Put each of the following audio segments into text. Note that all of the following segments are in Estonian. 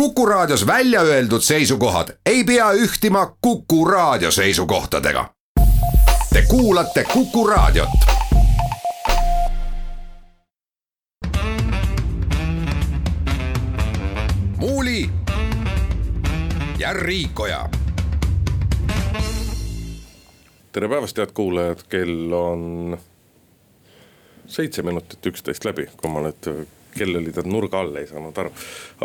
Kuku Raadios välja öeldud seisukohad ei pea ühtima Kuku Raadio seisukohtadega. Te kuulate Kuku Raadiot. muuli ja Riikoja. tere päevast, head kuulajad, kell on seitse minutit üksteist läbi, kui ma nüüd kell oli ta nurga all, ei saanud aru.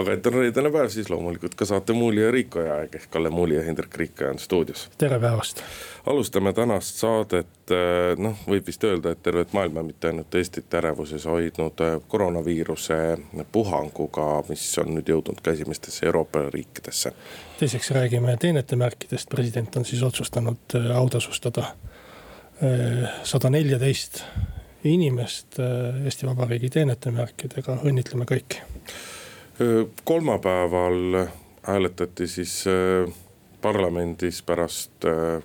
aga et on reedene päev, siis loomulikult ka saate Muuli ja Riikoja aeg ehk Kalle Muuli ja Hendrik Riikoja on stuudios. tere päevast. alustame tänast saadet, eh, noh, võib vist öelda, et tervet maailma, mitte ainult Eestit ärevuses hoidnud eh, koroonaviiruse puhanguga, mis on nüüd jõudnud ka esimestesse Euroopa riikidesse. teiseks räägime teenetemärkidest, president on siis otsustanud eh, autasustada sada neljateist inimest äh, Eesti Vabariigi teenetemärkidega, õnnitleme kõiki. kolmapäeval hääletati siis äh, parlamendis pärast äh,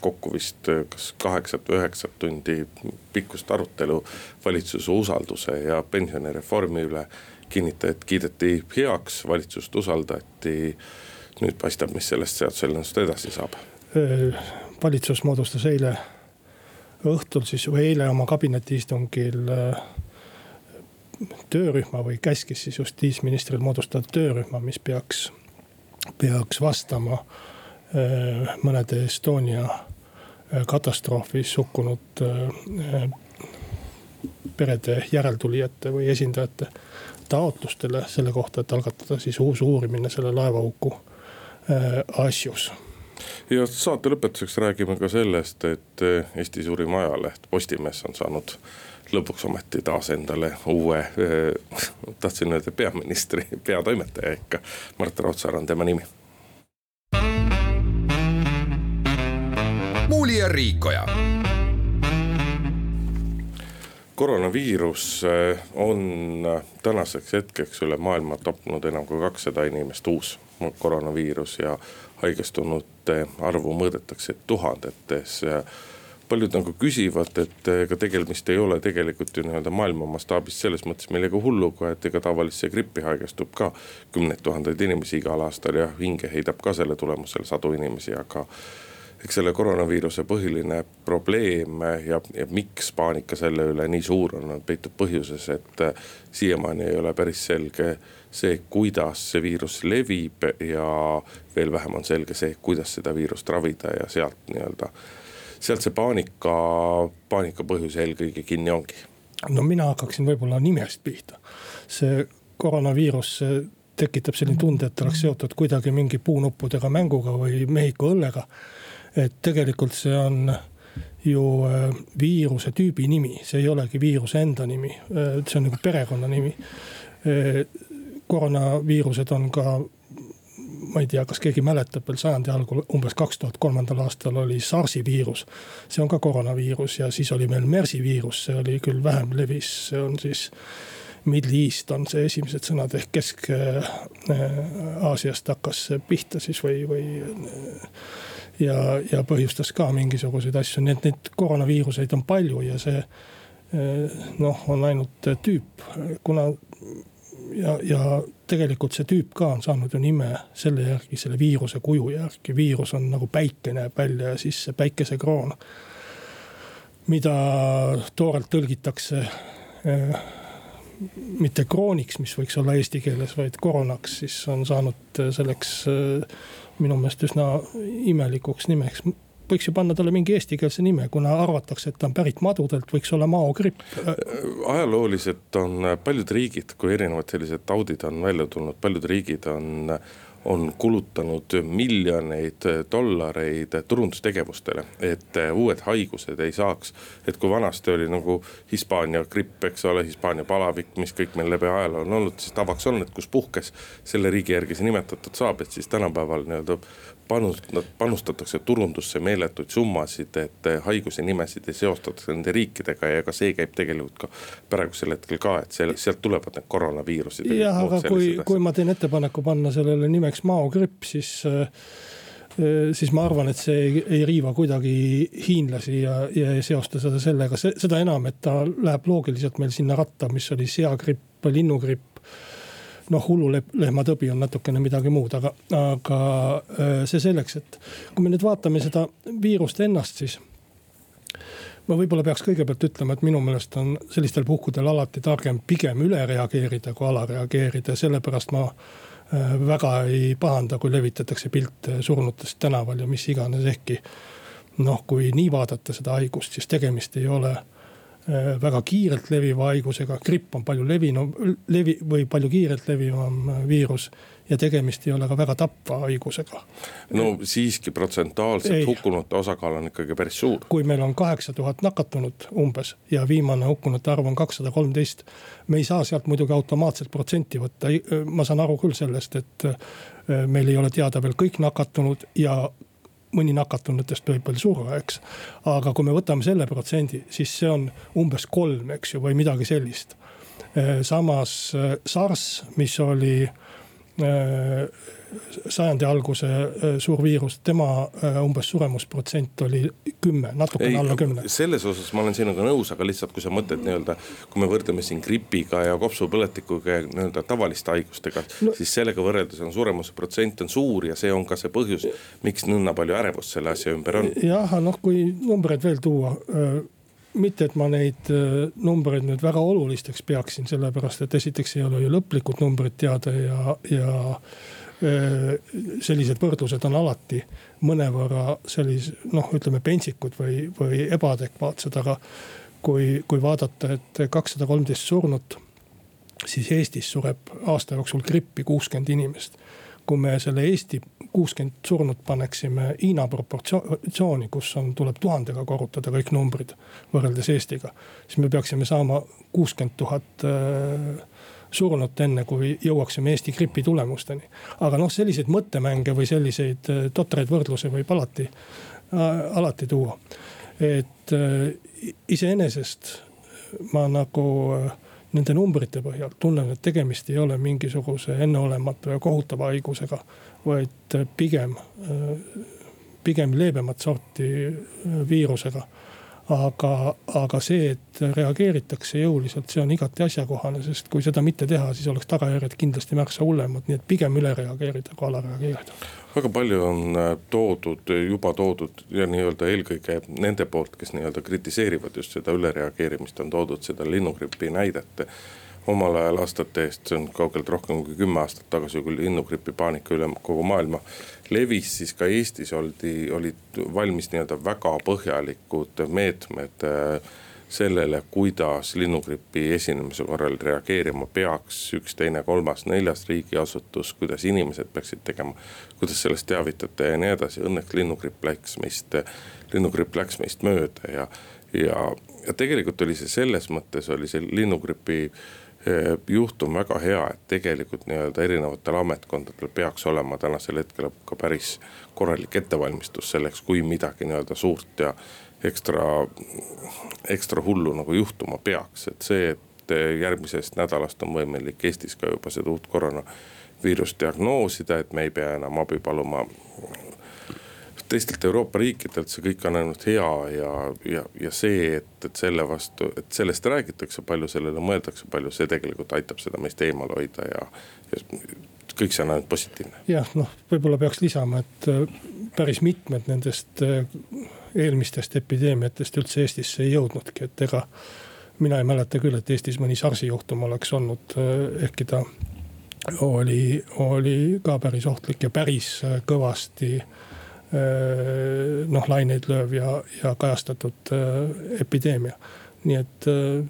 kokku vist kas kaheksat või üheksat tundi pikkust arutelu valitsuse usalduse ja pensionireformi üle. kinnitati, kiideti heaks, valitsust usaldati. nüüd paistab, mis sellest seaduseelnõust edasi saab. valitsus moodustas eile õhtul siis või eile oma kabinetiistungil äh, töörühma või käskis siis justiitsministril moodustada töörühma, mis peaks, peaks vastama äh, mõnede Estonia äh, katastroofis hukkunud perede järeltulijate või esindajate taotlustele selle kohta, et algatada siis uus uurimine selle laevahuku asjus ja saate lõpetuseks räägime ka sellest, et eh, Eesti suurim ajaleht Postimees on saanud lõpuks ometi taas endale uue eh,, tahtsin öelda peaministri, peatoimetaja ikka. Mart Raudsaar on tema nimi. muuli ja Riikoja koroonaviirus eh, on tänaseks hetkeks üle maailma tapnud enam kui kakssada inimest, uus koroonaviirus ja haigestunute arvu mõõdetakse tuhandetes. Paljud nagu küsivad, et ega tegemist ei ole tegelikult ju nii-öelda maailma mastaabis selles mõttes millegi hulluga, et ega tavalisse grippi haigestub ka. Kümneid tuhandeid inimesi igal aastal ja hinge heidab ka selle tulemusel sadu inimesi, aga eks selle koroonaviiruse põhiline probleem ja, ja miks paanika selle üle nii suur on, peitub põhjuses, et siiamaani ei ole päris selge see, kuidas see viirus levib ja veel vähem on selge see, kuidas seda viirust ravida ja sealt nii-öelda, sealt see paanika, paanika põhjus eelkõige kinni ongi. no mina hakkaksin võib-olla nimest pihta. see koroonaviirus tekitab selline tunde, et oleks seotud kuidagi mingi puunuppudega mänguga või Mehhiko õllega. Et tegelikult see on ju äh, viiruse tüübi nimi, see ei olegi viiruse enda nimi, äh, see on nagu perekonnanimi äh, koroonaviirused on ka ma ei tea, kas keegi mäletab veel sajandi algul, umbes kaks tuhat kolmandal aastal oli SARS-i viirus. see on ka koroonaviirus ja siis oli meil MERS-i viirus, see oli küll vähem levis, see on siis. Middle East on see esimesed sõnad ehk Kesk-Aasiast hakkas pihta siis või, või. Ja, ja põhjustas ka mingisuguseid asju, nii et neid koroonaviiruseid on palju ja see noh, on ainult tüüp, kuna ja, ja tegelikult see tüüp ka on saanud ju nime selle järgi, selle viiruse kuju järgi, viirus on nagu päike näeb välja ja siis see päikesekroon. mida toorelt tõlgitakse eh, mitte krooniks, mis võiks olla eesti keeles, vaid koroonaks, siis on saanud selleks eh, minu meelest üsna imelikuks nimeks võiks ju panna talle mingi eestikeelse nime, kuna arvatakse, et ta on pärit madudelt, võiks olla maogripp. ajalooliselt on paljud riigid, kui erinevad sellised taudid on välja tulnud, paljud riigid on on kulutanud miljoneid dollareid turundustegevustele, et uued haigused ei saaks. et kui vanasti oli nagu Hispaania gripp, eks ole, Hispaania palavik, mis kõik meil läbi ajaloo on olnud, siis tavaks on, et kus puhkes selle riigi järgi see nimetatud saab, et siis tänapäeval nii-öelda panust-, panustatakse turundusse meeletuid summasid, et haiguse nimesid ei seostataks nende riikidega ja ka see käib tegelikult ka praegusel hetkel ka, et seal, sealt tulevad need koroonaviirused. jah, aga kui, kui ma teen ettepaneku panna sellele nimeks maogripp, siis äh, siis ma arvan, et see ei, ei riiva kuidagi hiinlasi ja, ja ei seosta seda sellega, seda enam, et ta läheb loogiliselt meil sinna ratta, mis oli seagripp, linnugripp noh, hullulehma tõbi on natukene midagi muud, aga, aga see selleks, et kui me nüüd vaatame seda viirust ennast, siis ma võib-olla peaks kõigepealt ütlema, et minu meelest on sellistel puhkudel alati targem pigem üle reageerida kui ala reageerida, sellepärast ma väga ei pahanda, kui levitatakse pilte surnutest tänaval ja mis iganes, ehkki noh, kui nii vaadata seda haigust, siis tegemist ei ole Äh, väga kiirelt leviva haigusega, gripp on palju levinum, levi- või palju kiirelt levivam äh, viirus. ja tegemist ei ole ka väga tapva haigusega. no siiski protsentuaalselt hukkunute osakaal on ikkagi päris suur. kui meil on kaheksa tuhat nakatunut umbes ja viimane hukkunute arv on kakssada kolmteist. me ei saa sealt muidugi automaatselt protsenti võtta, ma saan aru küll sellest, et äh, meil ei ole teada veel kõik nakatunud ja mõni nakatunutest võib veel surra, eks. aga kui me võtame selle protsendi, siis see on umbes kolm, eks ju, või midagi sellist. samas SARS, mis oli sajandi alguse äh, suur viirus, tema äh, umbes suremusprotsent oli kümme, natukene alla kümne. selles osas ma olen sinuga nõus, aga lihtsalt kui sa mõtled nii-öelda, kui me võrdleme siin gripiga ja kopsupõletikuga ja nii-öelda tavaliste haigustega no,. siis sellega võrreldes on suremuse protsent on suur ja see on ka see põhjus, miks nõnda palju ärevust selle asja ümber on. jah, noh kui numbreid veel tuua mitte, et ma neid numbreid nüüd väga olulisteks peaksin, sellepärast et esiteks ei ole ju lõplikud numbrid teada ja, ja Äh, sellised võrdlused on alati mõnevõrra sellise noh, ütleme pentsikud või, või ebaadekvaatsed, aga kui, kui vaadata, et kakssada kolmteist surnut, siis Eestis sureb aasta jooksul grippi kuuskümmend inimest. kui me selle Eesti kuuskümmend surnut paneksime Hiina proportsiooni, kus on, tuleb tuhandega korrutada kõik numbrid võrreldes Eestiga, siis me peaksime saama kuuskümmend tuhat surnut, enne kui jõuaksime Eesti gripi tulemusteni. aga noh, selliseid mõttemänge või selliseid äh, totraid võrdlusi võib alati, äh, alati tuua. et äh, iseenesest ma nagu nende numbrite põhjal tunnen, et tegemist ei ole mingisuguse enneolematu ja kohutava haigusega, vaid pigem, pigem leebemat sorti viirusega aga, aga see, et reageeritakse jõuliselt, see on igati asjakohane, sest kui seda mitte teha, siis oleks tagajärjed kindlasti märksa hullemad, nii et pigem üle reageerida kui ala reageerida. väga palju on äh, toodud, juba toodud ja nii-öelda eelkõige nende poolt, kes nii-öelda kritiseerivad just seda ülereageerimist, on toodud seda linnugripi näidet omal ajal aastate eest, see on kaugelt rohkem kui kümme aastat tagasi, kui linnugripi paanika üle kogu maailma levis, siis ka Eestis oldi, olid valmis nii-öelda väga põhjalikud meetmed äh, sellele, kuidas linnugripi esinemise korral reageerima peaks üks, teine, kolmas, neljas riigiasutus, kuidas inimesed peaksid tegema. kuidas sellest teavitada ja nii edasi, õnneks linnugripp läks meist, linnugripp läks meist mööda ja, ja, ja tegelikult oli see selles mõttes oli see linnugripi äh, juhtum väga hea, et tegelikult nii-öelda erinevatel ametkondadel peaks olema tänasel hetkel ka päris korralik ettevalmistus selleks, kui midagi nii-öelda suurt ja ekstra, ekstra hullu nagu juhtuma peaks, et see, et järgmisest nädalast on võimalik Eestis ka juba seda uut koroonaviirust diagnoosida, et me ei pea enam abi paluma teistelt Euroopa riikidelt see kõik on ainult hea ja, ja, ja see, et, et selle vastu, et sellest räägitakse palju, sellele mõeldakse palju, see tegelikult aitab seda meist eemal hoida ja, ja kõik see on ainult positiivne. jah, noh, võib-olla peaks lisama, et äh, päris mitmed nendest äh, eelmistest epideemiatest üldse Eestisse ei jõudnudki, et ega. mina ei mäleta küll, et Eestis mõni SARS-i juhtum oleks olnud, äh, ehkki ta oli, oli ka päris ohtlik ja päris kõvasti Äh, noh laineid lööv ja, ja kajastatud äh, epideemia. nii et äh,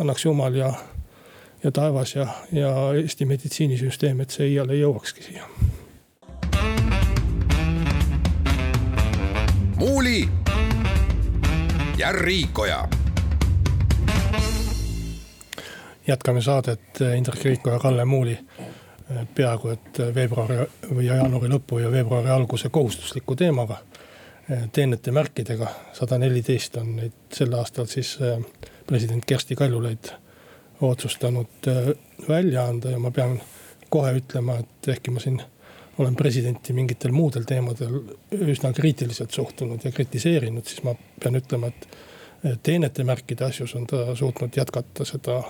annaks jumal ja, ja taevas ja, ja Eesti meditsiinisüsteem, et see iial ei jõuakski siia. muuli ja Riikoja jätkame saadet Indrek Riiko ja Kalle Muuli peaaegu et veebruari või jaanuari lõpu ja veebruari alguse kohustusliku teemaga. teenete märkidega, sada neliteist on neid sel aastal siis äh, president Kersti Kaljulaid otsustanud äh, välja anda ja ma pean kohe ütlema, et ehkki ma siin olen presidenti mingitel muudel teemadel üsna kriitiliselt suhtunud ja kritiseerinud, siis ma pean ütlema, et teenete märkide asjus on ta suutnud jätkata seda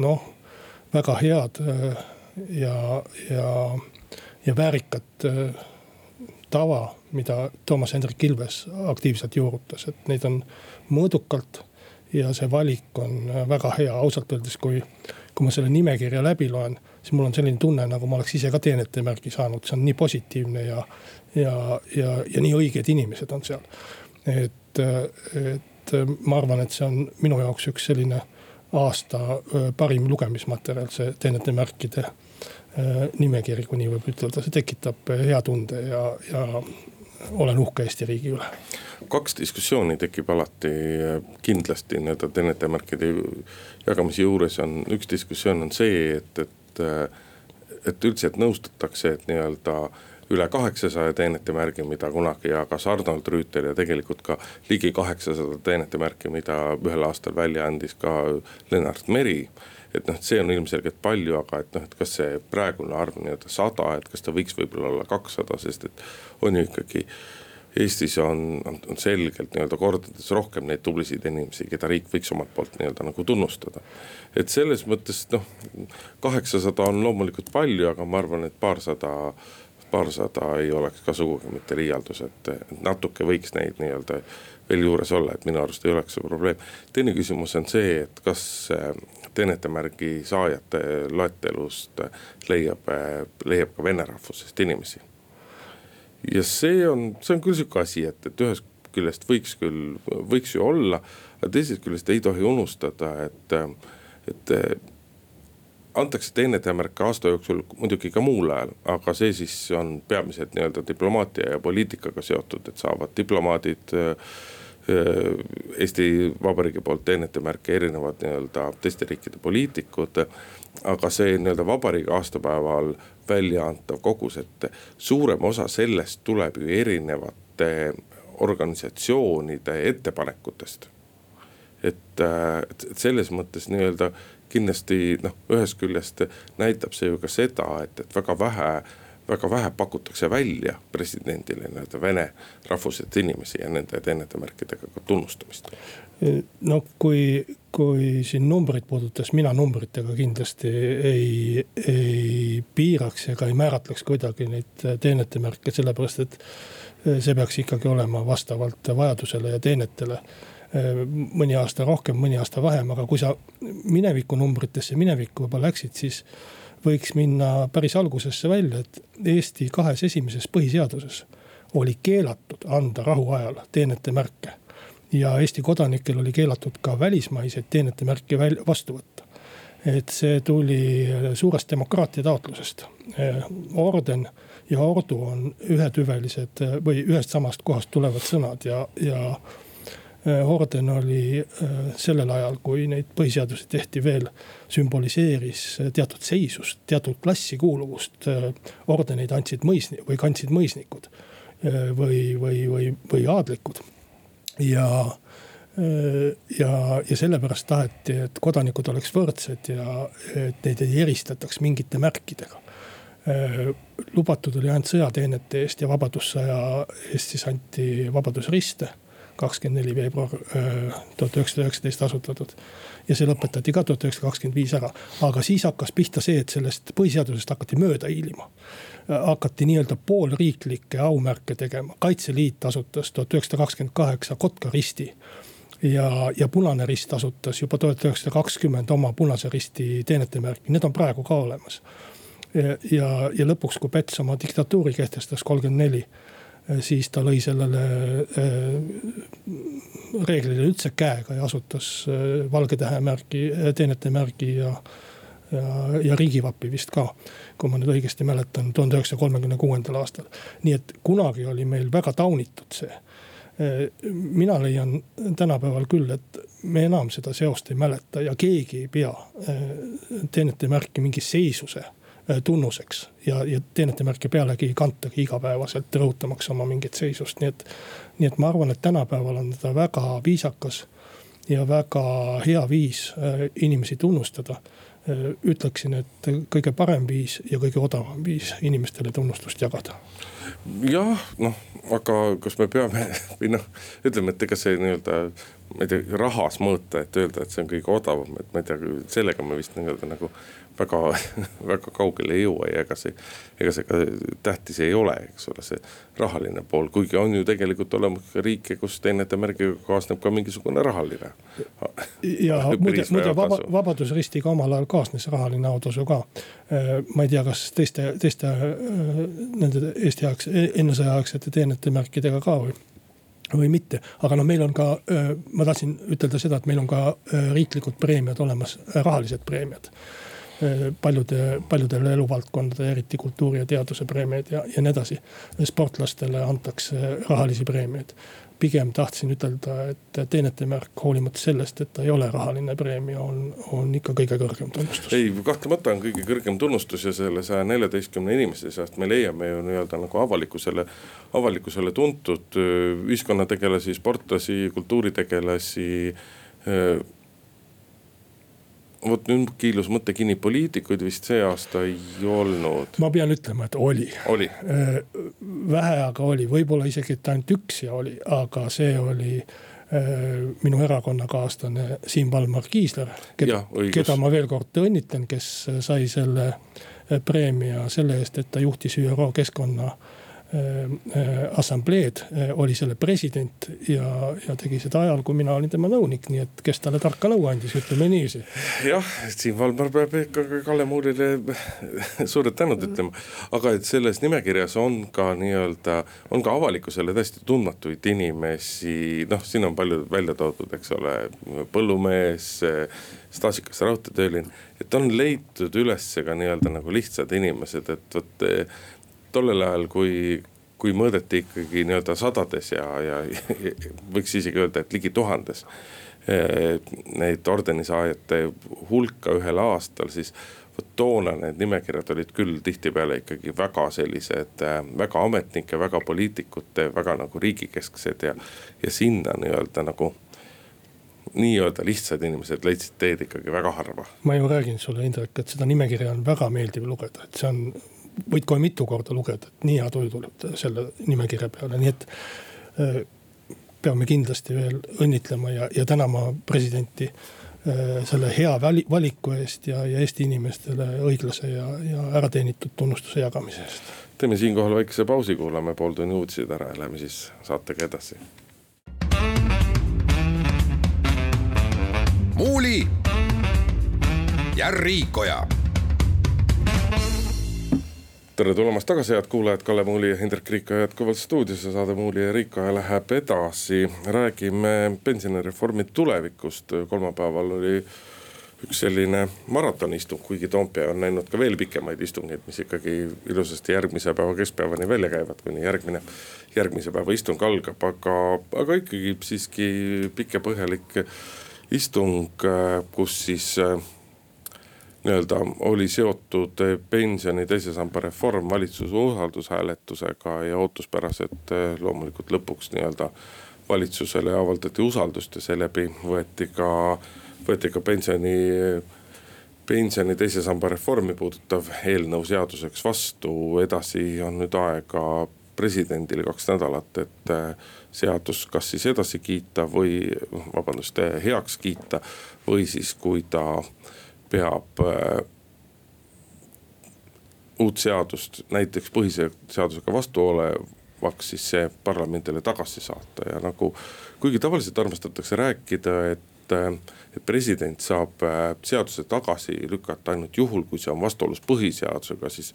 noh väga head ja, ja, ja väärikat tava, mida Toomas Hendrik Ilves aktiivselt juurutas, et neid on mõõdukalt. ja see valik on väga hea, ausalt öeldes, kui, kui ma selle nimekirja läbi loen, siis mul on selline tunne, nagu ma oleks ise ka teenetemärgi saanud, see on nii positiivne ja, ja, ja, ja nii õiged inimesed on seal. et, et ma arvan, et see on minu jaoks üks selline aasta parim lugemismaterjal, see teenetemärkide nimekiri, kui nii võib ütelda, see tekitab hea tunde ja, ja olen uhke Eesti riigi üle. kaks diskussiooni tekib alati kindlasti nii-öelda teenetemärkide jagamise juures on, üks diskussioon on see, et, et. et üldse, et nõustutakse, et nii-öelda üle kaheksasaja teenetemärgi, mida kunagi jagas Arnold Rüütel ja tegelikult ka ligi kaheksasada teenetemärki, mida ühel aastal välja andis ka Lennart Meri et noh, see on ilmselgelt palju, aga et noh, et kas see praegune arv nii-öelda sada, et kas ta võiks võib-olla olla kakssada, sest et on ju ikkagi. Eestis on, on, on selgelt nii-öelda kordades rohkem neid tublisid inimesi, keda riik võiks omalt poolt nii-öelda nagu tunnustada. et selles mõttes noh, kaheksasada on loomulikult palju, aga ma arvan, et paarsada paarsada ei oleks ka sugugi mitte liialdus, et natuke võiks neid nii-öelda veel juures olla, et minu arust ei oleks see probleem. teine küsimus on see, et kas teenetemärgi saajate loetelust leiab, leiab ka vene rahvusest inimesi. ja see on, see on küll sihuke asi, et, et ühest küljest võiks küll, võiks ju olla, aga teisest küljest ei tohi unustada, et, et antakse teenetemärke aasta jooksul muidugi ka muul ajal, aga see siis on peamiselt nii-öelda diplomaatia ja poliitikaga seotud, et saavad diplomaadid äh, Eesti Vabariigi poolt teenetemärke erinevad nii-öelda teiste riikide poliitikud. aga see nii-öelda vabariigi aastapäeval välja antav kogus, et suurem osa sellest tuleb ju erinevate organisatsioonide ettepanekutest. et, et selles mõttes nii-öelda kindlasti noh, ühest küljest näitab see ju ka seda, et, et väga vähe väga vähe pakutakse välja presidendile nii-öelda vene rahvusest inimesi ja nende teenetemärkidega ka tunnustamist. no kui, kui siin numbrit puudutas, mina numbritega kindlasti ei, ei piiraks ega ei määratleks kuidagi neid teenetemärke, sellepärast et see peaks ikkagi olema vastavalt vajadusele ja teenetele mõni aasta rohkem, mõni aasta vähem, aga kui sa mineviku numbritesse minevikku juba läksid, siis võiks minna päris algusesse välja, et Eesti kahes esimeses põhiseaduses oli keelatud anda rahuajal teenetemärke. ja Eesti kodanikel oli keelatud ka välismaiseid teenetemärke vastu võtta. et see tuli suurest demokraatia taotlusest. orden ja ordu on ühetüvelised või ühest samast kohast tulevad sõnad ja, ja orden oli äh, sellel ajal, kui neid põhiseadusi tehti veel, sümboliseeris äh, teatud seisust, teatud klassikuuluvust. ordeneid andsid mõisni- või kandsid mõisnikud või, või, või, või aadlikud. ja, ja, ja sellepärast taheti, et kodanikud oleks võrdsed ja et neid ei eristataks mingite märkidega lubatud oli ainult sõjateenete eest ja vabadussõja eest siis anti vabadusriste kakskümmend neli veebruar äh, tuhat üheksasada üheksateist asutatud. ja see lõpetati ka tuhat üheksasada kakskümmend viis ära, aga siis hakkas pihta see, et sellest põhiseadusest hakati mööda hiilima. Äh, hakati nii-öelda poolriiklikke aumärke tegema, Kaitseliit asutas tuhat üheksasada kakskümmend kaheksa Kotka risti ja, ja Punane Rist asutas juba tuhat üheksasada kakskümmend oma Punase Risti teenetemärki, need on praegu ka olemas. ja, ja, lõpuks, kui Päts oma diktatuuri kehtestas kolmkümmend neli siis ta lõi sellele äh, reeglile üldse käega ja asutas äh, valge tähemärgi, teenetemärgi ja, ja, ja riigivappi vist ka. kui ma nüüd õigesti mäletan, tuhande üheksasaja kolmekümne kuuendal aastal. nii et kunagi oli meil väga taunitud see mina leian tänapäeval küll, et me enam seda seost ei mäleta ja keegi ei pea teenetemärki mingi seisuse Äh, tunnuseks. ja, ja teenetemärke pealegi ei kantagi igapäevaselt rõhutamaks oma mingit seisust, nii et. nii et ma arvan, et tänapäeval on ta väga viisakas ja väga hea viis äh, inimesi tunnustada. Äh, ütleksin, et kõige parem viis ja kõige odavam viis inimestele tunnustust jagada jah, noh, aga kas me peame või noh, ütleme, et ega see nii-öelda ma ei tea, rahas mõõta, et öelda, et see on kõige odavam, et ma ei tea, sellega me vist nii-öelda nagu väga, väga kaugele ei jõua ja ega see, ega see ka tähtis ei ole, eks ole, see rahaline pool, kuigi on ju tegelikult olemas ka riike, kus teenete märgiga kaasneb ka mingisugune rahaline. ja muide, muide vaba, Vabadusristiga omal ajal kaasnes rahaline autasu ka. Äh, ma ei tea, kas teiste, teiste äh, nende Eesti ajaks, ennesõjaaegsete teenete märkidega ka või või mitte, aga noh, meil on ka, ma tahtsin ütelda seda, et meil on ka riiklikud preemiad olemas, rahalised preemiad paljude, paljudele eluvaldkondadele, eriti kultuuri ja teaduse preemiaid ja, ja nii edasi. sportlastele antakse rahalisi preemiaid. Pigem tahtsin ütelda, et teenete märk, hoolimata sellest, et ta ei ole rahaline preemia, on, on ikka kõige kõrgem tunnustus. ei, kahtlemata on kõige kõrgem tunnustus ja selle saja neljateistkümne inimese seast me leiame ju nii-öelda nagu avalikkusele, avalikkusele tuntud ühiskonnategelasi, sportlasi, kultuuritegelasi vot nüüd kiilus mõte kinni, poliitikuid vist see aasta ei olnud. ma pean ütlema, et oli, oli.. Äh, vähe, aga oli, võib-olla isegi, ainult üks ja oli, aga see oli äh, minu erakonnakaaslane Siim Valmar Kiisler, keda, ma veel kord õnnitlen, kes sai selle äh, preemia selle eest, et ta juhtis ÜRO keskkonna assambleed, äh, oli selle president ja, ja tegi seda ajal, kui mina olin tema nõunik, nii et kes talle tarka nõu andis, ütleme niiviisi. jah, Siim Valmar peab ikka Kalle Muurile suured tänud ütlema, aga et selles nimekirjas on ka nii-öelda, on ka avalikkusele täiesti tundmatuid inimesi, noh, siin on palju välja toodud, eks ole, põllumees staažikas raudteetööline, et on leitud üles ka nii-öelda nagu lihtsad inimesed, et vot tollel ajal, kui, kui mõõdeti ikkagi nii-öelda sadades ja, ja, ja võiks isegi öelda, et ligi tuhandes. Neid ordenisaajate hulka ühel aastal, siis vot toona need nimekirjad olid küll tihtipeale ikkagi väga sellised, eh, väga ametnike, väga poliitikute, väga nagu riigikesksed ja, ja sinna nii-öelda nagu nii-öelda lihtsad inimesed leidsid teed ikkagi väga harva. ma ju räägin sulle, Indrek, et seda nimekirja on väga meeldiv lugeda, et see on võid kohe mitu korda lugeda, et nii hea tuju tuleb selle nimekirja peale, nii et äh, peame kindlasti veel õnnitlema ja, ja tänama presidenti äh, selle hea vali, valiku eest ja, ja Eesti inimestele õiglase ja, ja ärateenitud tunnustuse jagamise eest. teeme siinkohal väikese pausi, kuulame pooltunni uudised ära ja lähme siis saatega edasi. muuli ja Riikoja tere tulemast tagasi, head kuulajad, Kalle Muuli ja Hindrek Riikoja jätkuvalt stuudios ja saade Muuli ja Riikoja läheb edasi. räägime pensionireformi tulevikust, kolmapäeval oli üks selline maratonistung, kuigi Toompea on näinud ka veel pikemaid istungeid, mis ikkagi ilusasti järgmise päeva keskpäevani välja käivad, kuni järgmine, järgmise päeva istung algab, aga, aga ikkagi siiski pikk ja põhjalik istung, kus siis nii-öelda oli seotud pensioni teise samba reform valitsuse usaldushääletusega ja ootuspärased eh, loomulikult lõpuks nii-öelda valitsusele avaldati usaldust ja seeläbi võeti ka, võeti ka pensioni, pensioni teise samba reformi puudutav eelnõu seaduseks vastu. edasi on nüüd aega presidendil kaks nädalat, et eh, seadus kas siis edasi kiita või vabandust, heaks kiita või siis, kui ta peab äh, uut seadust näiteks põhiseadusega vastu olevaks, siis see parlamendile tagasi saata ja nagu. kuigi tavaliselt armastatakse rääkida, et, äh, et president saab äh, seaduse tagasi lükata ainult juhul, kui see on vastuolus põhiseadusega, siis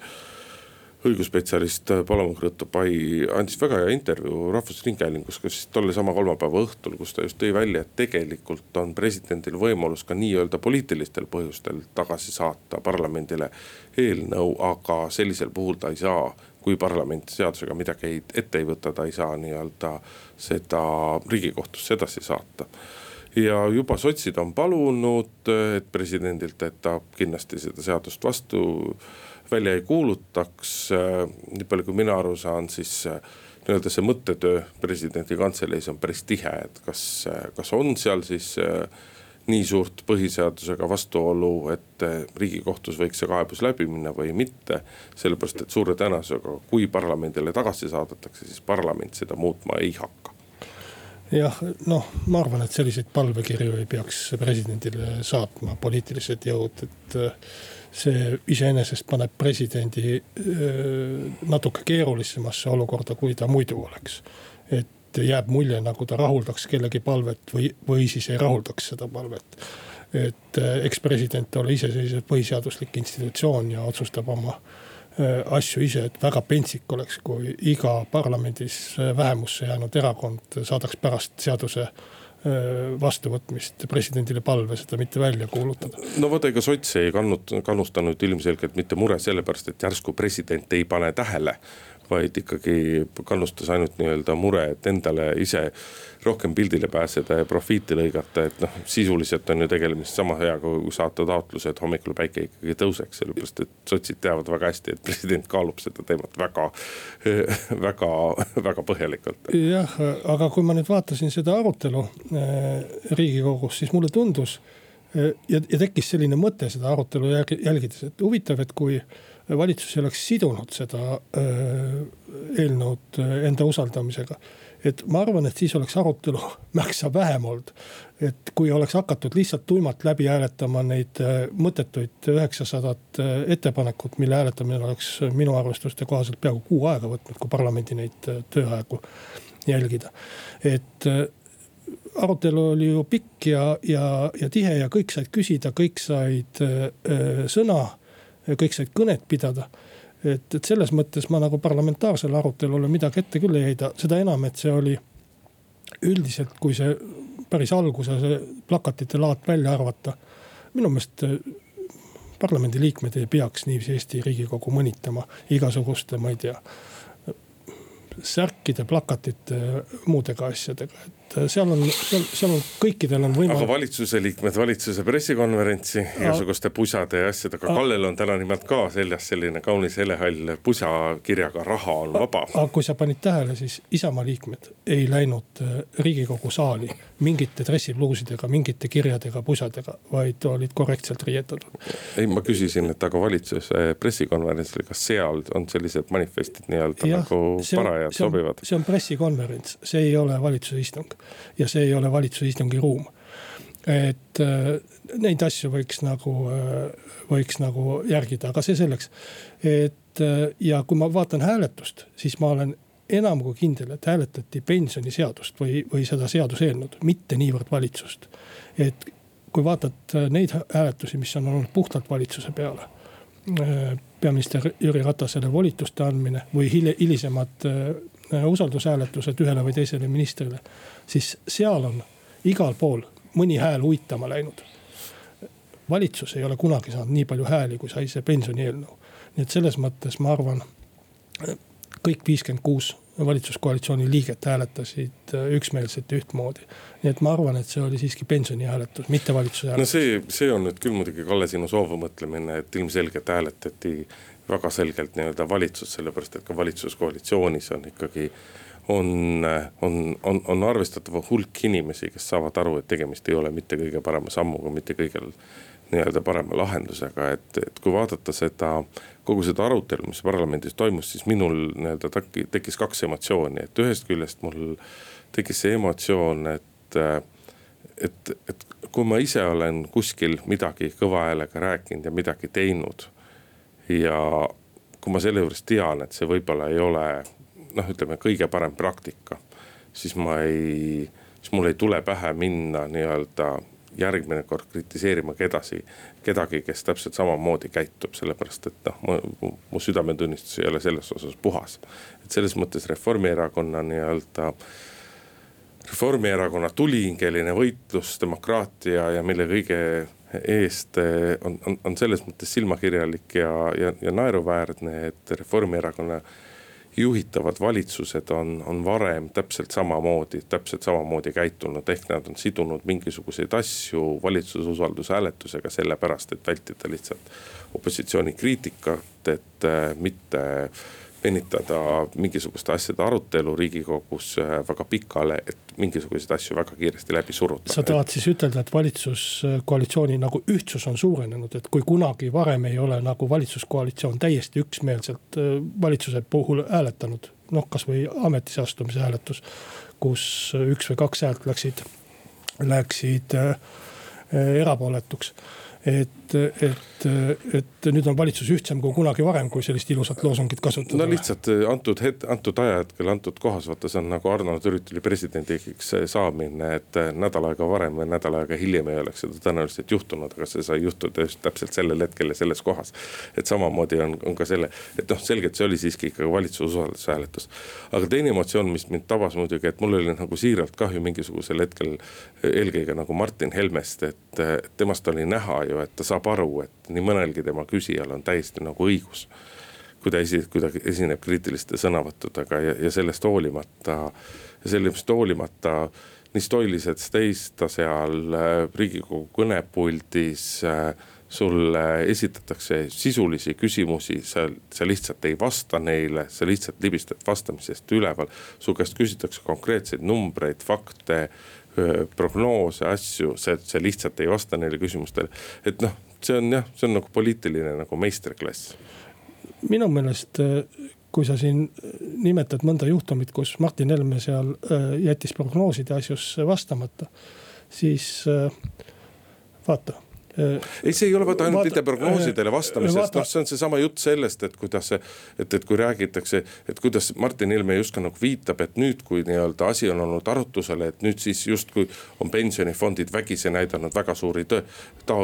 õigusspetsialist Palamon Krõõt-Pai andis väga hea intervjuu Rahvusringhäälingus, kas siis tolle sama kolmapäeva õhtul, kus ta just tõi välja, et tegelikult on presidendil võimalus ka nii-öelda poliitilistel põhjustel tagasi saata parlamendile eelnõu, aga sellisel puhul ta ei saa kui parlament seadusega midagi ei, ette ei võta, ta ei saa nii-öelda seda riigikohtusse edasi saata. Ja juba sotsid on palunud, et presidendilt, et ta kindlasti seda seadust vastu välja ei kuulutaks. Äh, nii palju, kui mina aru saan, siis äh, nii-öelda see mõttetöö presidendi kantseleis on päris tihe, et kas, äh, kas on seal siis nii suurt põhiseadusega vastuolu, et riigikohtus võiks see kaebus läbi minna või mitte. sellepärast, et suure tõenäosusega, kui parlamendile tagasi saadetakse, siis parlament seda muutma ei hakka jah, noh, ma arvan, et selliseid palvekirju ei peaks presidendile saatma poliitilised jõud, et see iseenesest paneb presidendi natuke keerulisemasse olukorda, kui ta muidu oleks. et jääb mulje, nagu ta rahuldaks kellegi palvet või, või siis ei rahuldaks seda palvet. et ekspresident ole iseseisev põhiseaduslik institutsioon ja otsustab oma asju ise, et väga pentsik oleks, kui iga parlamendis vähemusse jäänud erakond saadaks pärast seaduse vastuvõtmist presidendile palve seda mitte välja kuulutada. no vot, ega sots ei kannut-, kannustanud ilmselgelt mitte mure sellepärast, et järsku president ei pane tähele vaid ikkagi kannustas ainult nii-öelda mure, et endale ise rohkem pildile pääseda ja profiiti lõigata, et noh, sisuliselt on ju tegemist sama hea, kui saata taotluse, et hommikul päike ikkagi tõuseks, sellepärast et sotsid teavad väga hästi, et president kaalub seda teemat väga, väga, väga põhjalikult. jah, aga kui ma nüüd vaatasin seda arutelu äh, riigikogus, siis mulle tundus ja, ja tekkis selline mõte seda arutelu jälgides, et huvitav, et kui valitsus ei oleks sidunud seda äh, eelnõud äh, enda usaldamisega. et ma arvan, et siis oleks arutelu märksa vähem olnud. et kui oleks hakatud lihtsalt tuimalt läbi hääletama neid äh, mõttetuid üheksasadat ettepanekut, mille hääletamine oleks minu arvestuste kohaselt peaaegu kuu aega võtnud, kui parlamendi neid tööaegu jälgida. et arutelu oli ju pikk ja, ja, ja tihe ja kõik said küsida, kõik said äh, sõna kõik said kõnet pidada. et, et selles mõttes ma nagu parlamentaarsele arutelule midagi ette küll ei heida, seda enam, et see oli üldiselt, kui see päris alguse see plakatite laat välja arvata. minu meelest eh, parlamendiliikmed ei peaks niiviisi Eesti riigikogu mõnitama igasuguste, ma ei tea särkide, plakatite, muudega asjadega, et äh, seal on, seal, seal on kõikidel on võimalik. aga valitsuse liikmed valitsuse pressikonverentsi igasuguste pusade ja asjadega, Kallel on täna nimelt ka seljas selline kaunis helehall pusa kirjaga raha on vaba. aga kui sa panid tähele, siis Isamaa liikmed ei läinud äh, riigikogu saali mingite dressipluusidega, mingite kirjadega, pusadega, vaid olid korrektselt riietatud. ei, ma küsisin, et aga valitsuse pressikonverentsil, kas seal on sellised manifestid nii-öelda nagu paraja ajad see on, sobivad. see on pressikonverents, see ei ole valitsuse istung ja see ei ole valitsuse istungi ruum. et äh, neid asju võiks nagu äh,, võiks nagu järgida, aga see selleks. et äh, ja kui ma vaatan hääletust, siis ma olen enam kui kindel, et hääletati pensioniseadust või, või seda seaduseelnõud, mitte niivõrd valitsust. et kui vaatad neid hääletusi, mis on olnud puhtalt valitsuse peale peaminister Jüri Ratasele volituste andmine või hilisemad usaldushääletused ühele või teisele ministrile. siis seal on igal pool mõni hääl uitama läinud. valitsus ei ole kunagi saanud nii palju hääli, kui sai see pensionieelnõu. nii et selles mõttes ma arvan, kõik viiskümmend kuus valitsuskoalitsiooni liiget hääletasid üksmeelselt ühtmoodi. nii et ma arvan, et see oli siiski pensionihääletus, mitte valitsuse hääletus. no see, see on nüüd küll muidugi Kalle sinu soovumõtlemine, et ilmselgelt hääletati väga selgelt nii-öelda valitsus, sellepärast et ka valitsuskoalitsioonis on ikkagi on, on, on, on arvestatav hulk inimesi, kes saavad aru, et tegemist ei ole mitte kõige parema sammuga, mitte kõige nii-öelda parema lahendusega, et, et kui vaadata seda kogu seda arutelu, mis parlamendis toimus, siis minul nii-öelda tekkis kaks emotsiooni, et ühest küljest mul tekkis see emotsioon, et, et, et kui ma ise olen kuskil midagi kõva häälega rääkinud ja midagi teinud. Ja kui ma selle juures tean, et see võib-olla ei ole noh, ütleme kõige parem praktika, siis ma ei, siis mul ei tule pähe minna nii-öelda järgmine kord kritiseerima kedasi, kedagi, kes täpselt samamoodi käitub, sellepärast et noh, mu südametunnistus ei ole selles osas puhas. et selles mõttes Reformierakonna nii-öelda, Reformierakonna tulihingeline võitlus demokraatia ja mille kõige eest on, on, on selles mõttes silmakirjalik ja, ja, ja naeruväärne, et Reformierakonna juhitavad valitsused on, on varem täpselt samamoodi, täpselt samamoodi käitunud, ehk nad on sidunud mingisuguseid asju valitsuse usaldushääletusega sellepärast, et vältida lihtsalt opositsiooni kriitikat, et äh, mitte venitada mingisuguste asjade arutelu riigikogus äh, väga pikale, et mingisuguseid asju väga kiiresti läbi suruda. sa tahad siis ütelda, et valitsuskoalitsiooni nagu ühtsus on suurenenud, et kui kunagi varem ei ole nagu valitsuskoalitsioon täiesti üksmeelselt äh, valitsuse puhul hääletanud, noh, kasvõi ametisse astumise hääletus kus üks või kaks häält läksid, läksid erapooletuks et, et, et nüüd on valitsus ühtsem kui kunagi varem, kui sellist ilusat loosungit kasutada. no lihtsalt eh, antud hetk, antud ajahetkel, antud kohas, vaata see on nagu Arnold Rüütli presidendiks saamine, et eh, nädal aega varem või nädal aega hiljem ei oleks seda tõenäoliselt juhtunud, aga see sai juhtuda just täpselt sellel hetkel ja selles kohas. et samamoodi on, on ka selle, et noh, selgelt see oli siiski ikkagi valitsuse usaldushääletus. aga teine emotsioon, mis mind tabas muidugi, et mul oli nagu siiralt kahju mingisugusel hetkel eelkõige nagu Martin Helmest, et temast oli näha ju, et ta saab aru, et nii mõnelgi tema küsijal on täiesti nagu õigus. kui ta esi-, kui ta esineb kriitiliste sõnavõttudega ja, ja sellest hoolimata, sellest hoolimata nii stoiliselt seis ta seal äh, riigikogu kõnepuldis äh, sulle esitatakse sisulisi küsimusi, sa, sa lihtsalt ei vasta neile, sa lihtsalt libistad vastamisest üleval. su käest küsitakse konkreetseid numbreid, fakte, prognoose, asju, see, see lihtsalt ei vasta neile küsimustele. et noh, see on jah, see on nagu poliitiline nagu meisterklass. minu meelest, kui sa siin nimetad mõnda juhtumit, kus Martin Helme seal jättis prognooside asjus vastamata, siis vaata ei, see ei ole vaata ainult nende prognoosidele vastamisest, noh, see on seesama jutt sellest, et kuidas see. et, et kui räägitakse, et kuidas Martin Helme justkui nagu viitab, et nüüd, kui nii-öelda asi on olnud arutusele, et nüüd siis justkui on pensionifondid vägisi näidanud väga suuri tõ, to,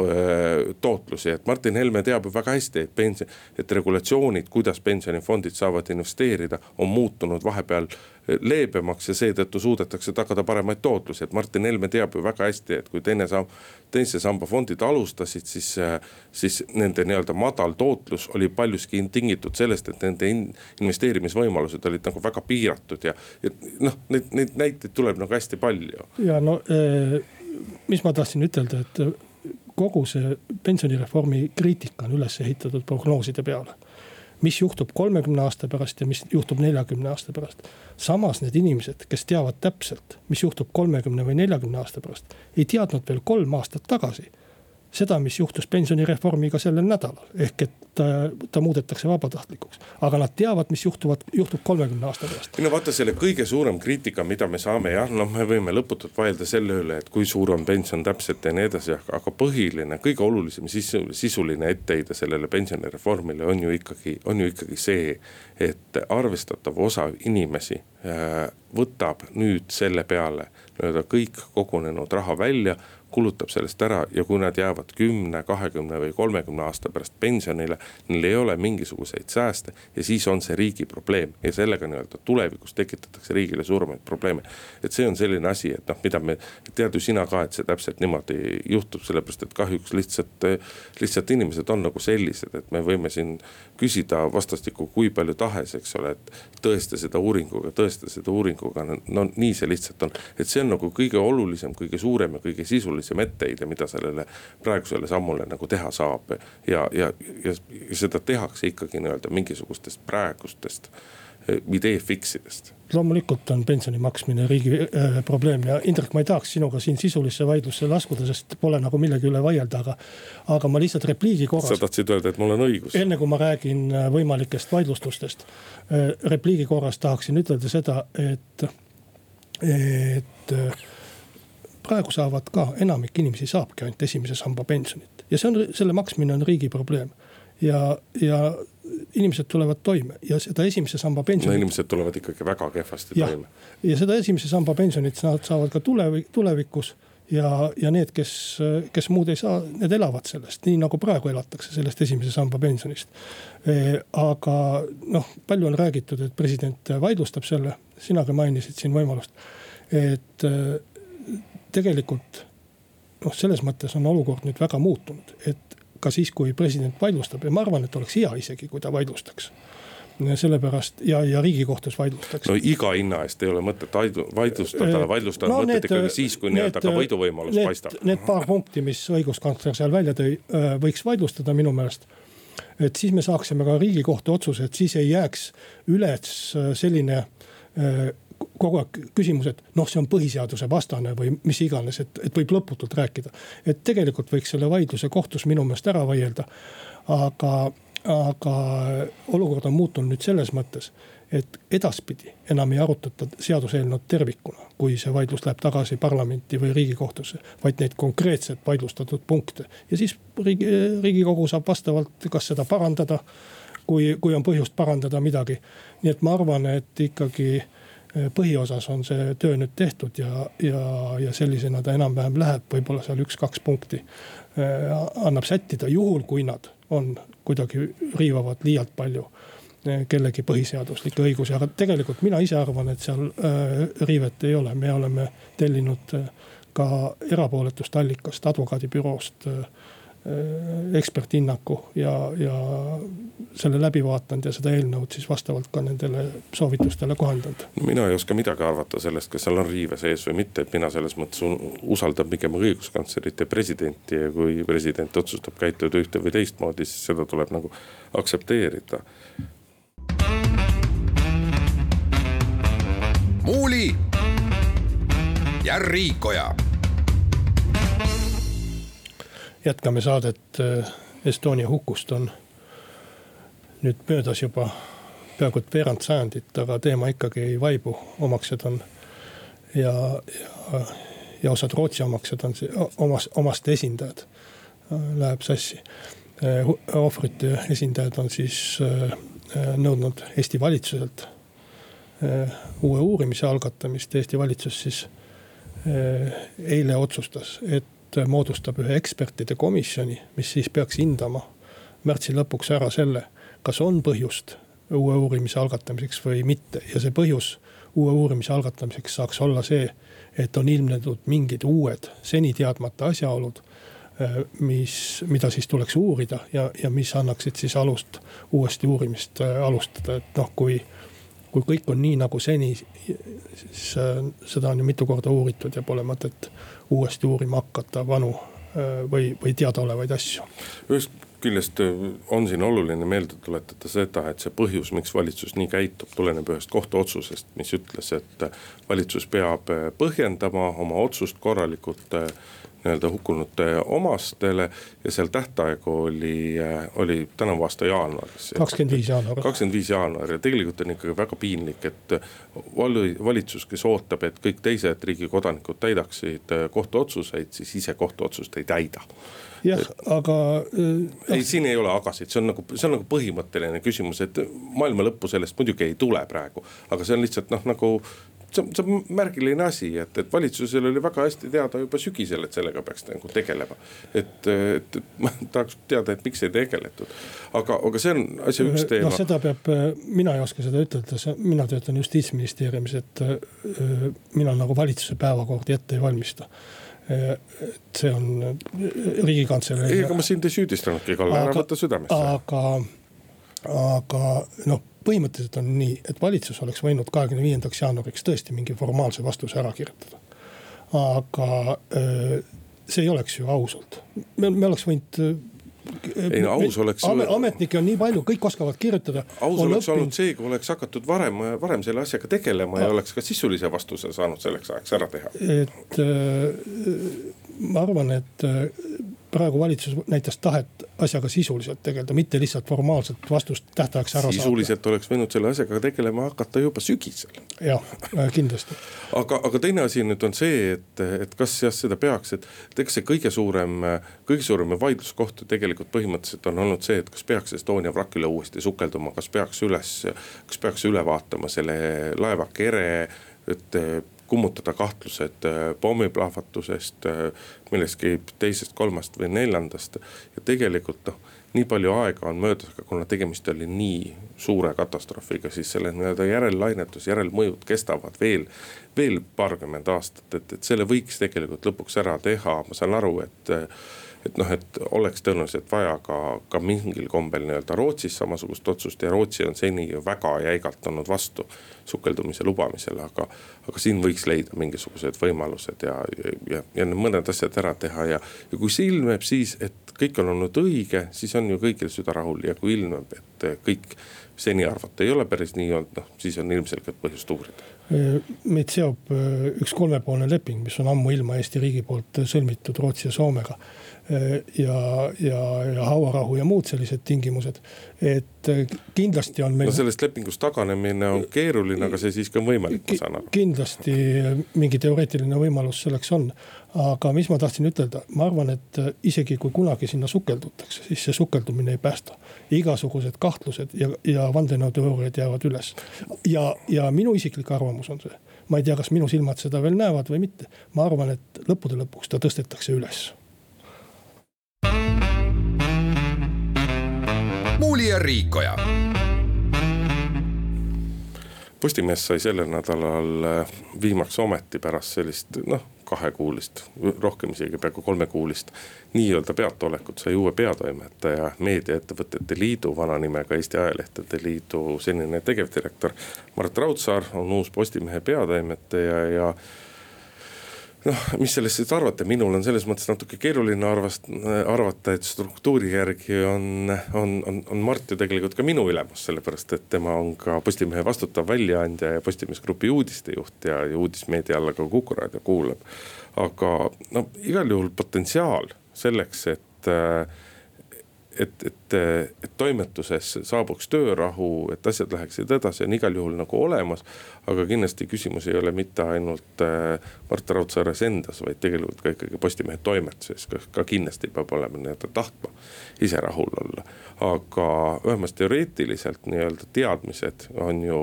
tootlusi, et Martin Helme teab ju väga hästi, et pension, et regulatsioonid, kuidas pensionifondid saavad investeerida, on muutunud vahepeal leebemaks ja seetõttu suudetakse tagada paremaid tootlusi, et Martin Helme teab ju väga hästi, et kui teine samm, teise samba fondid alustasid, siis, siis nende nii-öelda madal tootlus oli paljuski tingitud sellest, et nende in, investeerimisvõimalused olid nagu väga piiratud ja, ja noh, neid, neid näiteid tuleb nagu hästi palju. ja no eh, mis ma tahtsin ütelda, et kogu see pensionireformi kriitika on üles ehitatud prognooside peale mis juhtub kolmekümne aasta pärast ja mis juhtub neljakümne aasta pärast. samas need inimesed, kes teavad täpselt, mis juhtub kolmekümne või neljakümne aasta pärast, ei teadnud veel kolm aastat tagasi seda, mis juhtus pensionireformiga sellel nädalal. ehk et ta, ta muudetakse vabatahtlikuks. aga nad teavad, mis juhtuvad, juhtub kolmekümne aasta pärast. no vaata selle kõige suurem kriitika, mida me saame jah, noh, me võime lõputult vaielda selle üle, et kui suur on pension täpselt ja nii edasi, aga põhiline, kõige olulisem sisu, sisuline etteheide sellele pensionireformile on ju ikkagi, on ju ikkagi see. et arvestatav osa inimesi äh, võtab nüüd selle peale nii-öelda kõik kogunenud raha välja kulutab sellest ära ja kui nad jäävad kümne, kahekümne või kolmekümne aasta pärast pensionile. Neil ei ole mingisuguseid sääste ja siis on see riigi probleem ja sellega nii-öelda tulevikus tekitatakse riigile suuremaid probleeme. et see on selline asi, et noh, mida me, tead ju sina ka, et see täpselt niimoodi juhtub, sellepärast et kahjuks lihtsalt, lihtsalt inimesed on nagu sellised, et me võime siin küsida vastastikku kui palju tahes, eks ole, et tõesta seda uuringuga, tõesta seda uuringuga, no nii see lihtsalt on. et see on nagu kõige olulisem, kõige suurem ja kõige sisulisem olulisem etteheide, mida sellele praegusele sammule nagu teha saab. ja, ja, ja, ja seda tehakse ikkagi nii-öelda mingisugustest praegustest eh, idee fixidest. loomulikult on pensioni maksmine riigi äh, probleem ja Indrek, ma ei tahaks sinuga siin sisulisse vaidlusse laskuda, sest pole nagu millegi üle vaielda, aga. aga ma lihtsalt repliigi korras. sa tahtsid öelda, et mul on õigus? enne kui ma räägin äh, võimalikest vaidlustustest äh,, repliigi korras tahaksin ütelda seda, et, et äh, praegu saavad ka, enamik inimesi saabki ainult esimese samba pensionit ja see on, selle maksmine on riigi probleem. ja, ja inimesed tulevad toime ja seda esimese samba pensionit. no inimesed tulevad ikkagi väga kehvasti ja, toime. ja seda esimese samba pensionit nad saavad ka tulevik, tulevikus ja, ja need, kes, kes muud ei saa, need elavad sellest, nii nagu praegu elatakse sellest esimese samba pensionist e,. aga noh, palju on räägitud, et president vaidlustab selle, sina ka mainisid siin võimalust, et tegelikult noh, selles mõttes on olukord nüüd väga muutunud, et ka siis, kui president vaidlustab ja ma arvan, et oleks hea isegi, kui ta vaidlustaks sellepärast ja, ja riigikohtus vaidlustaks. no iga hinna eest ei ole mõtet vaidlustada, vaidlustada no, mõtet ikkagi siis, kui nii-öelda ka võiduvõimalus need, paistab. Need paar punkti, mis õiguskantsler seal välja tõi, võiks vaidlustada minu meelest. et siis me saaksime ka riigikohtu otsuse, et siis ei jääks üles selline kogu aeg küsimus, et noh, see on põhiseaduse vastane või mis iganes, et, et võib lõputult rääkida. et tegelikult võiks selle vaidluse kohtus minu meelest ära vaielda. aga, aga olukord on muutunud nüüd selles mõttes, et edaspidi enam ei arutata seaduseelnõud tervikuna, kui see vaidlus läheb tagasi parlamenti või riigikohtusse. vaid neid konkreetselt vaidlustatud punkte ja siis riigi, riigikogu saab vastavalt, kas seda parandada. kui, kui on põhjust parandada midagi, nii et ma arvan, et ikkagi põhiosas on see töö nüüd tehtud ja, ja, ja sellisena ta enam-vähem läheb, võib-olla seal üks-kaks punkti. Eh, annab sättida, juhul kui nad on kuidagi riivavad liialt palju Eh, kellegi põhiseaduslikke õigusi, aga tegelikult mina ise arvan, et seal äh, riivet ei ole, me oleme tellinud äh, ka erapooletust allikast, advokaadibüroost äh, eksperthinnaku ja, ja selle läbi vaadanud ja seda eelnõud siis vastavalt ka nendele soovitustele kohandanud. mina ei oska midagi arvata sellest, kas seal on riive sees või mitte, et mina selles mõttes usaldan pigem õiguskantslerit ja presidenti ja kui president otsustab käituda ühte või teistmoodi, siis seda tuleb nagu aktsepteerida Muuli ja Riikoja. Jätkame saadet äh, Estonia hukust on nüüd möödas juba peaaegu et veerand sajandit, aga teema ikkagi ei vaibu, omaksed on ja, ja, ja osad Rootsi omaksed on omas, omaste esindajad, äh, läheb sassi. Äh, ohvrite esindajad on siis nõudnud Eesti valitsuselt uue uurimise algatamist. Eesti valitsus siis eile otsustas, et moodustab ühe ekspertide komisjoni, mis siis peaks hindama märtsi lõpuks ära selle, kas on põhjust uue uurimise algatamiseks või mitte. Ja see põhjus uue uurimise algatamiseks saaks olla see, et on ilmnenud mingid uued, seni teadmata asjaolud äh, mis, mida siis tuleks uurida ja, ja mis annaksid siis alust uuesti uurimist alustada, et noh, kui kui kõik on nii nagu seni, siis äh, seda on ju mitu korda uuritud ja pole mõtet uuesti uurima hakata vanu või, või teadaolevaid asju. ühest küljest on siin oluline meelde tuletada seda, et see põhjus, miks valitsus nii käitub, tuleneb ühest kohtuotsusest, mis ütles, et valitsus peab põhjendama oma otsust korralikult nii-öelda hukkunute omastele. ja seal tähtaeg oli, äh, oli tänavu aasta jaanuaris. kakskümmend viis jaanuar. kakskümmend viis jaanuar ja tegelikult on ikkagi väga piinlik, et valitsus, kes ootab, et kõik teised riigi kodanikud täidaksid äh, kohtuotsuseid, siis ise kohtuotsust ei täida jah, aga äh,. ei, siin ei ole agasid, see on nagu, see on nagu põhimõtteline küsimus, et maailma lõppu sellest muidugi ei tule praegu. aga see on lihtsalt noh, nagu see on, see on märgiline asi, et, et valitsusel oli väga hästi teada juba sügisel, et sellega peaks nagu tegelema. et, et, ma tahaks teada, et miks ei tegeletud, aga, aga see on asja üks teema. noh, seda peab, mina ei oska seda ütelda, mina töötan justiitsministeeriumis, et äh, mina nagu valitsuse päevakordi ette ei valmista et see on riigikantselei. ei, ega ma sind ei süüdistanudki, Kalle, ära võta südamesse. aga, aga noh põhimõtteliselt on nii, et valitsus oleks võinud kahekümne viiendaks jaanuariks tõesti mingi formaalse vastuse ära kirjutada. aga see ei oleks ju aus olnud, me, me oleks võinud ei no aus oleks. ametnikke on nii palju, kõik oskavad kirjutada. aus oleks õppinud... olnud see, kui oleks hakatud varem, varem selle asjaga tegelema ja oleks ka sisulise vastuse saanud selleks ajaks ära teha. et äh, ma arvan, et praegu valitsus näitas tahet asjaga sisuliselt tegeleda, mitte lihtsalt formaalselt vastust tähtajaks ära saada. sisuliselt oleks võinud selle asjaga tegelema hakata juba sügisel. jah, äh, kindlasti. aga, aga teine asi nüüd on see, et, et kas jah, seda peaks, et, eks see kõige suurem, kõige suurem vaidluskoht tegelikult põhimõtteliselt on olnud see, et kas peaks Estonia vrakile uuesti sukelduma, kas peaks üles, kas peaks üle vaatama selle laeva kere et kummutada kahtlused äh, pommiplahvatusest, äh, millestki teisest, kolmest või neljandast. ja tegelikult noh, nii palju aega on möödas, aga kuna tegemist oli nii suure katastroofiga, siis selle nii-öelda järellainetus, järelmõjud kestavad veel, veel paarkümmend aastat, et, et selle võiks tegelikult lõpuks ära teha, ma saan aru, et et noh, et oleks tõenäoliselt vaja ka, ka mingil kombel nii-öelda Rootsis samasugust otsust ja Rootsi on seni ju väga jäigalt olnud vastu sukeldumise lubamisele, aga. aga siin võiks leida mingisugused võimalused ja, ja, ja mõned asjad ära teha ja, ja kui see ilmneb siis, et kõik on olnud õige, siis on ju kõigil süda rahul ja kui ilmneb, et kõik seni arvata ei ole päris nii olnud, noh siis on ilmselgelt põhjust uurida meid seob äh, üks kolmepoolne leping, mis on ammuilma Eesti riigi poolt sõlmitud Rootsi ja Soomega ja, ja, ja hauarahu ja muud sellised tingimused. et äh, kindlasti on meil. no sellest lepingust taganemine on keeruline, aga see siiski on võimalik, ma saan aru. kindlasti mingi teoreetiline võimalus selleks on. Aga mis ma tahtsin ütelda, ma arvan, et äh, isegi kui kunagi sinna sukeldutakse, siis see sukeldumine ei päästa. igasugused kahtlused ja, ja vandenõuteooriad jäävad üles. ja, ja minu isiklik arvamus on see, ma ei tea, kas minu silmad seda veel näevad või mitte. ma arvan, et lõppude lõpuks ta tõstetakse üles Muuli ja Riikoja. Postimees sai sellel nädalal äh, viimaks ometi pärast sellist noh, kahekuulist, rohkem isegi peaaegu kolmekuulist nii-öelda peataolekut sai uue peatoimetaja Meediaettevõtete Liidu, vana nimega Eesti Ajalehtede Liidu senine tegevdirektor. Mart Raudsaar on uus Postimehe peatoimetaja ja noh, mis sellest siis arvata, minul on selles mõttes natuke keeruline arvast-, arvata, et struktuuri järgi on, on, on, on Mart ju tegelikult ka minu ülemus, sellepärast et tema on ka Postimehe vastutav väljaandja ja Postimees Grupi uudistejuht ja, ja uudismeedia alla ka Kuku raadio kuulab. aga no igal juhul potentsiaal selleks, et äh, et, et, et toimetuses saabuks töörahu, et asjad läheksid edasi, on igal juhul nagu olemas. aga kindlasti küsimus ei ole mitte ainult äh, Mart Raudsaares endas, vaid tegelikult ka ikkagi Postimehe toimetuses, ka kindlasti peab olema nii-öelda tahtma ise rahul olla. aga vähemalt teoreetiliselt nii-öelda teadmised on ju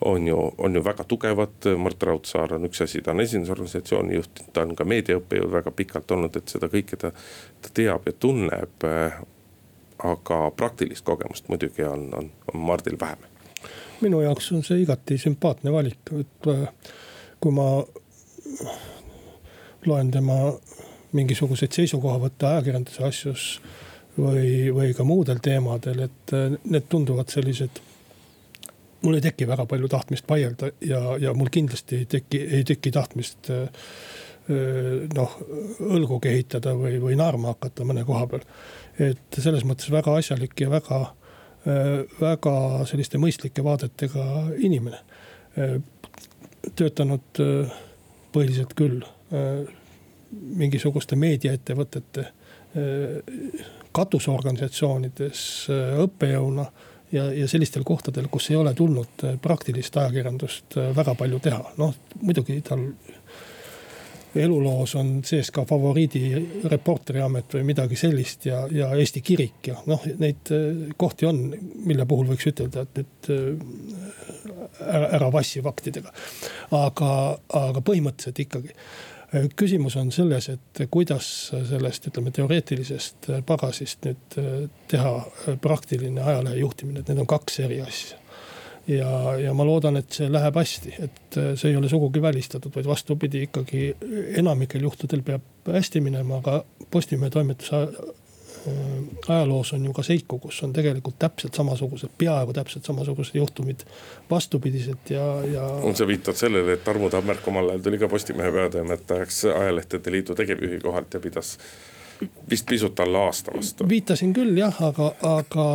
on ju, on ju väga tugevad, Mart Raudsaar on üks asi, ta on esindusorganisatsiooni juht, ta on ka meediaõppejõud väga pikalt olnud, et seda kõike ta, ta teab ja tunneb aga praktilist kogemust muidugi on, on, on Mardil vähem. minu jaoks on see igati sümpaatne valik, et äh, kui ma loen tema mingisuguseid seisukohavõtte ajakirjanduse asjus või, või ka muudel teemadel, et äh, need tunduvad sellised mul ei teki väga palju tahtmist vaielda ja, ja mul kindlasti ei teki, ei teki tahtmist äh, noh, õlgu kehitada või, või naerma hakata mõne koha peal et selles mõttes väga asjalik ja väga, äh, väga selliste mõistlike vaadetega inimene. Äh, töötanud äh, põhiliselt küll mingisuguste meediaettevõtete katusorganisatsioonides õppejõuna ja, ja sellistel kohtadel, kus ei ole tulnud praktilist ajakirjandust väga palju teha, noh muidugi tal eluloos on sees ka favoriidi reporteriamet või midagi sellist ja, ja Eesti kirik ja noh, neid äh, kohti on, mille puhul võiks ütelda, et nüüd äh, ära, ära vassi faktidega. aga, aga põhimõtteliselt ikkagi äh, küsimus on selles, et kuidas sellest, ütleme teoreetilisest pagasist nüüd teha praktiline ajalehe juhtimine, et need on kaks eri asja ja, ja ma loodan, et see läheb hästi, et äh, see ei ole sugugi välistatud, vaid vastupidi, ikkagi enamikel juhtudel peab hästi minema, aga Postimehe toimetuse äh, ajaloos on ju ka seiku, kus on tegelikult täpselt samasugused, peaaegu täpselt samasugused juhtumid vastupidiselt ja, ja. sa viitad sellele, et Tarmo Tammerk omal ajal tuli ka Postimehe peatoimetajaks Ajalehtede Liidu tegevjuhi kohalt ja pidas vist pisut alla aasta vastu. viitasin küll jah, aga, aga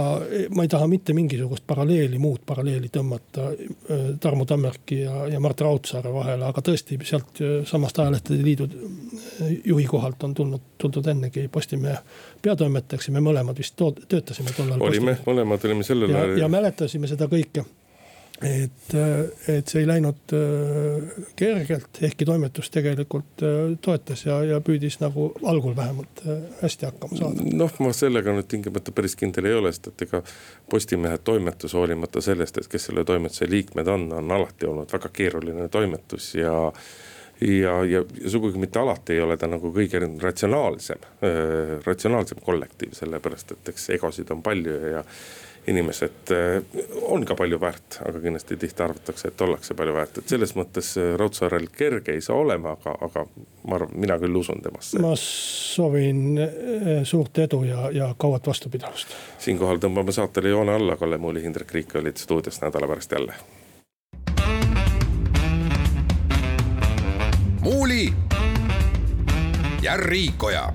ma ei taha mitte mingisugust paralleeli, muud paralleeli tõmmata äh, Tarmo Tammerki ja, ja Mart Raudsaare vahele, aga tõesti sealt äh, samast Ajalehtede Liidu äh, juhi kohalt on tulnud, tuldud ennegi Postimehe peatoimetajaks ja me mõlemad vist töötasime tollal. olime, mõlemad olime sellel ajal. ja mäletasime seda kõike et, et see ei läinud äh, kergelt, ehkki toimetus tegelikult äh, toetas ja, ja püüdis nagu algul vähemalt äh, hästi hakkama saada. noh, ma sellega nüüd tingimata päris kindel ei ole, sest et ega Postimehe toimetus, hoolimata sellest, et kes selle toimetuse liikmed on, on alati olnud väga keeruline toimetus ja ja, ja, sugugi mitte alati ei ole ta nagu kõige ratsionaalsem äh,, ratsionaalsem kollektiiv, sellepärast et eks egosid on palju ja inimesed eh, on ka palju väärt, aga kindlasti tihti arvatakse, et ollakse palju väärt, et selles mõttes eh, Raudsaarel kerge ei saa olema, aga, aga ma arvan, mina küll usun temasse. ma soovin eh, suurt edu ja, ja kauat vastupidavust. siinkohal tõmbame saatele joone alla, Kalle Muuli, Hindrek Riik olid stuudios nädala pärast jälle. muuli ja Riikoja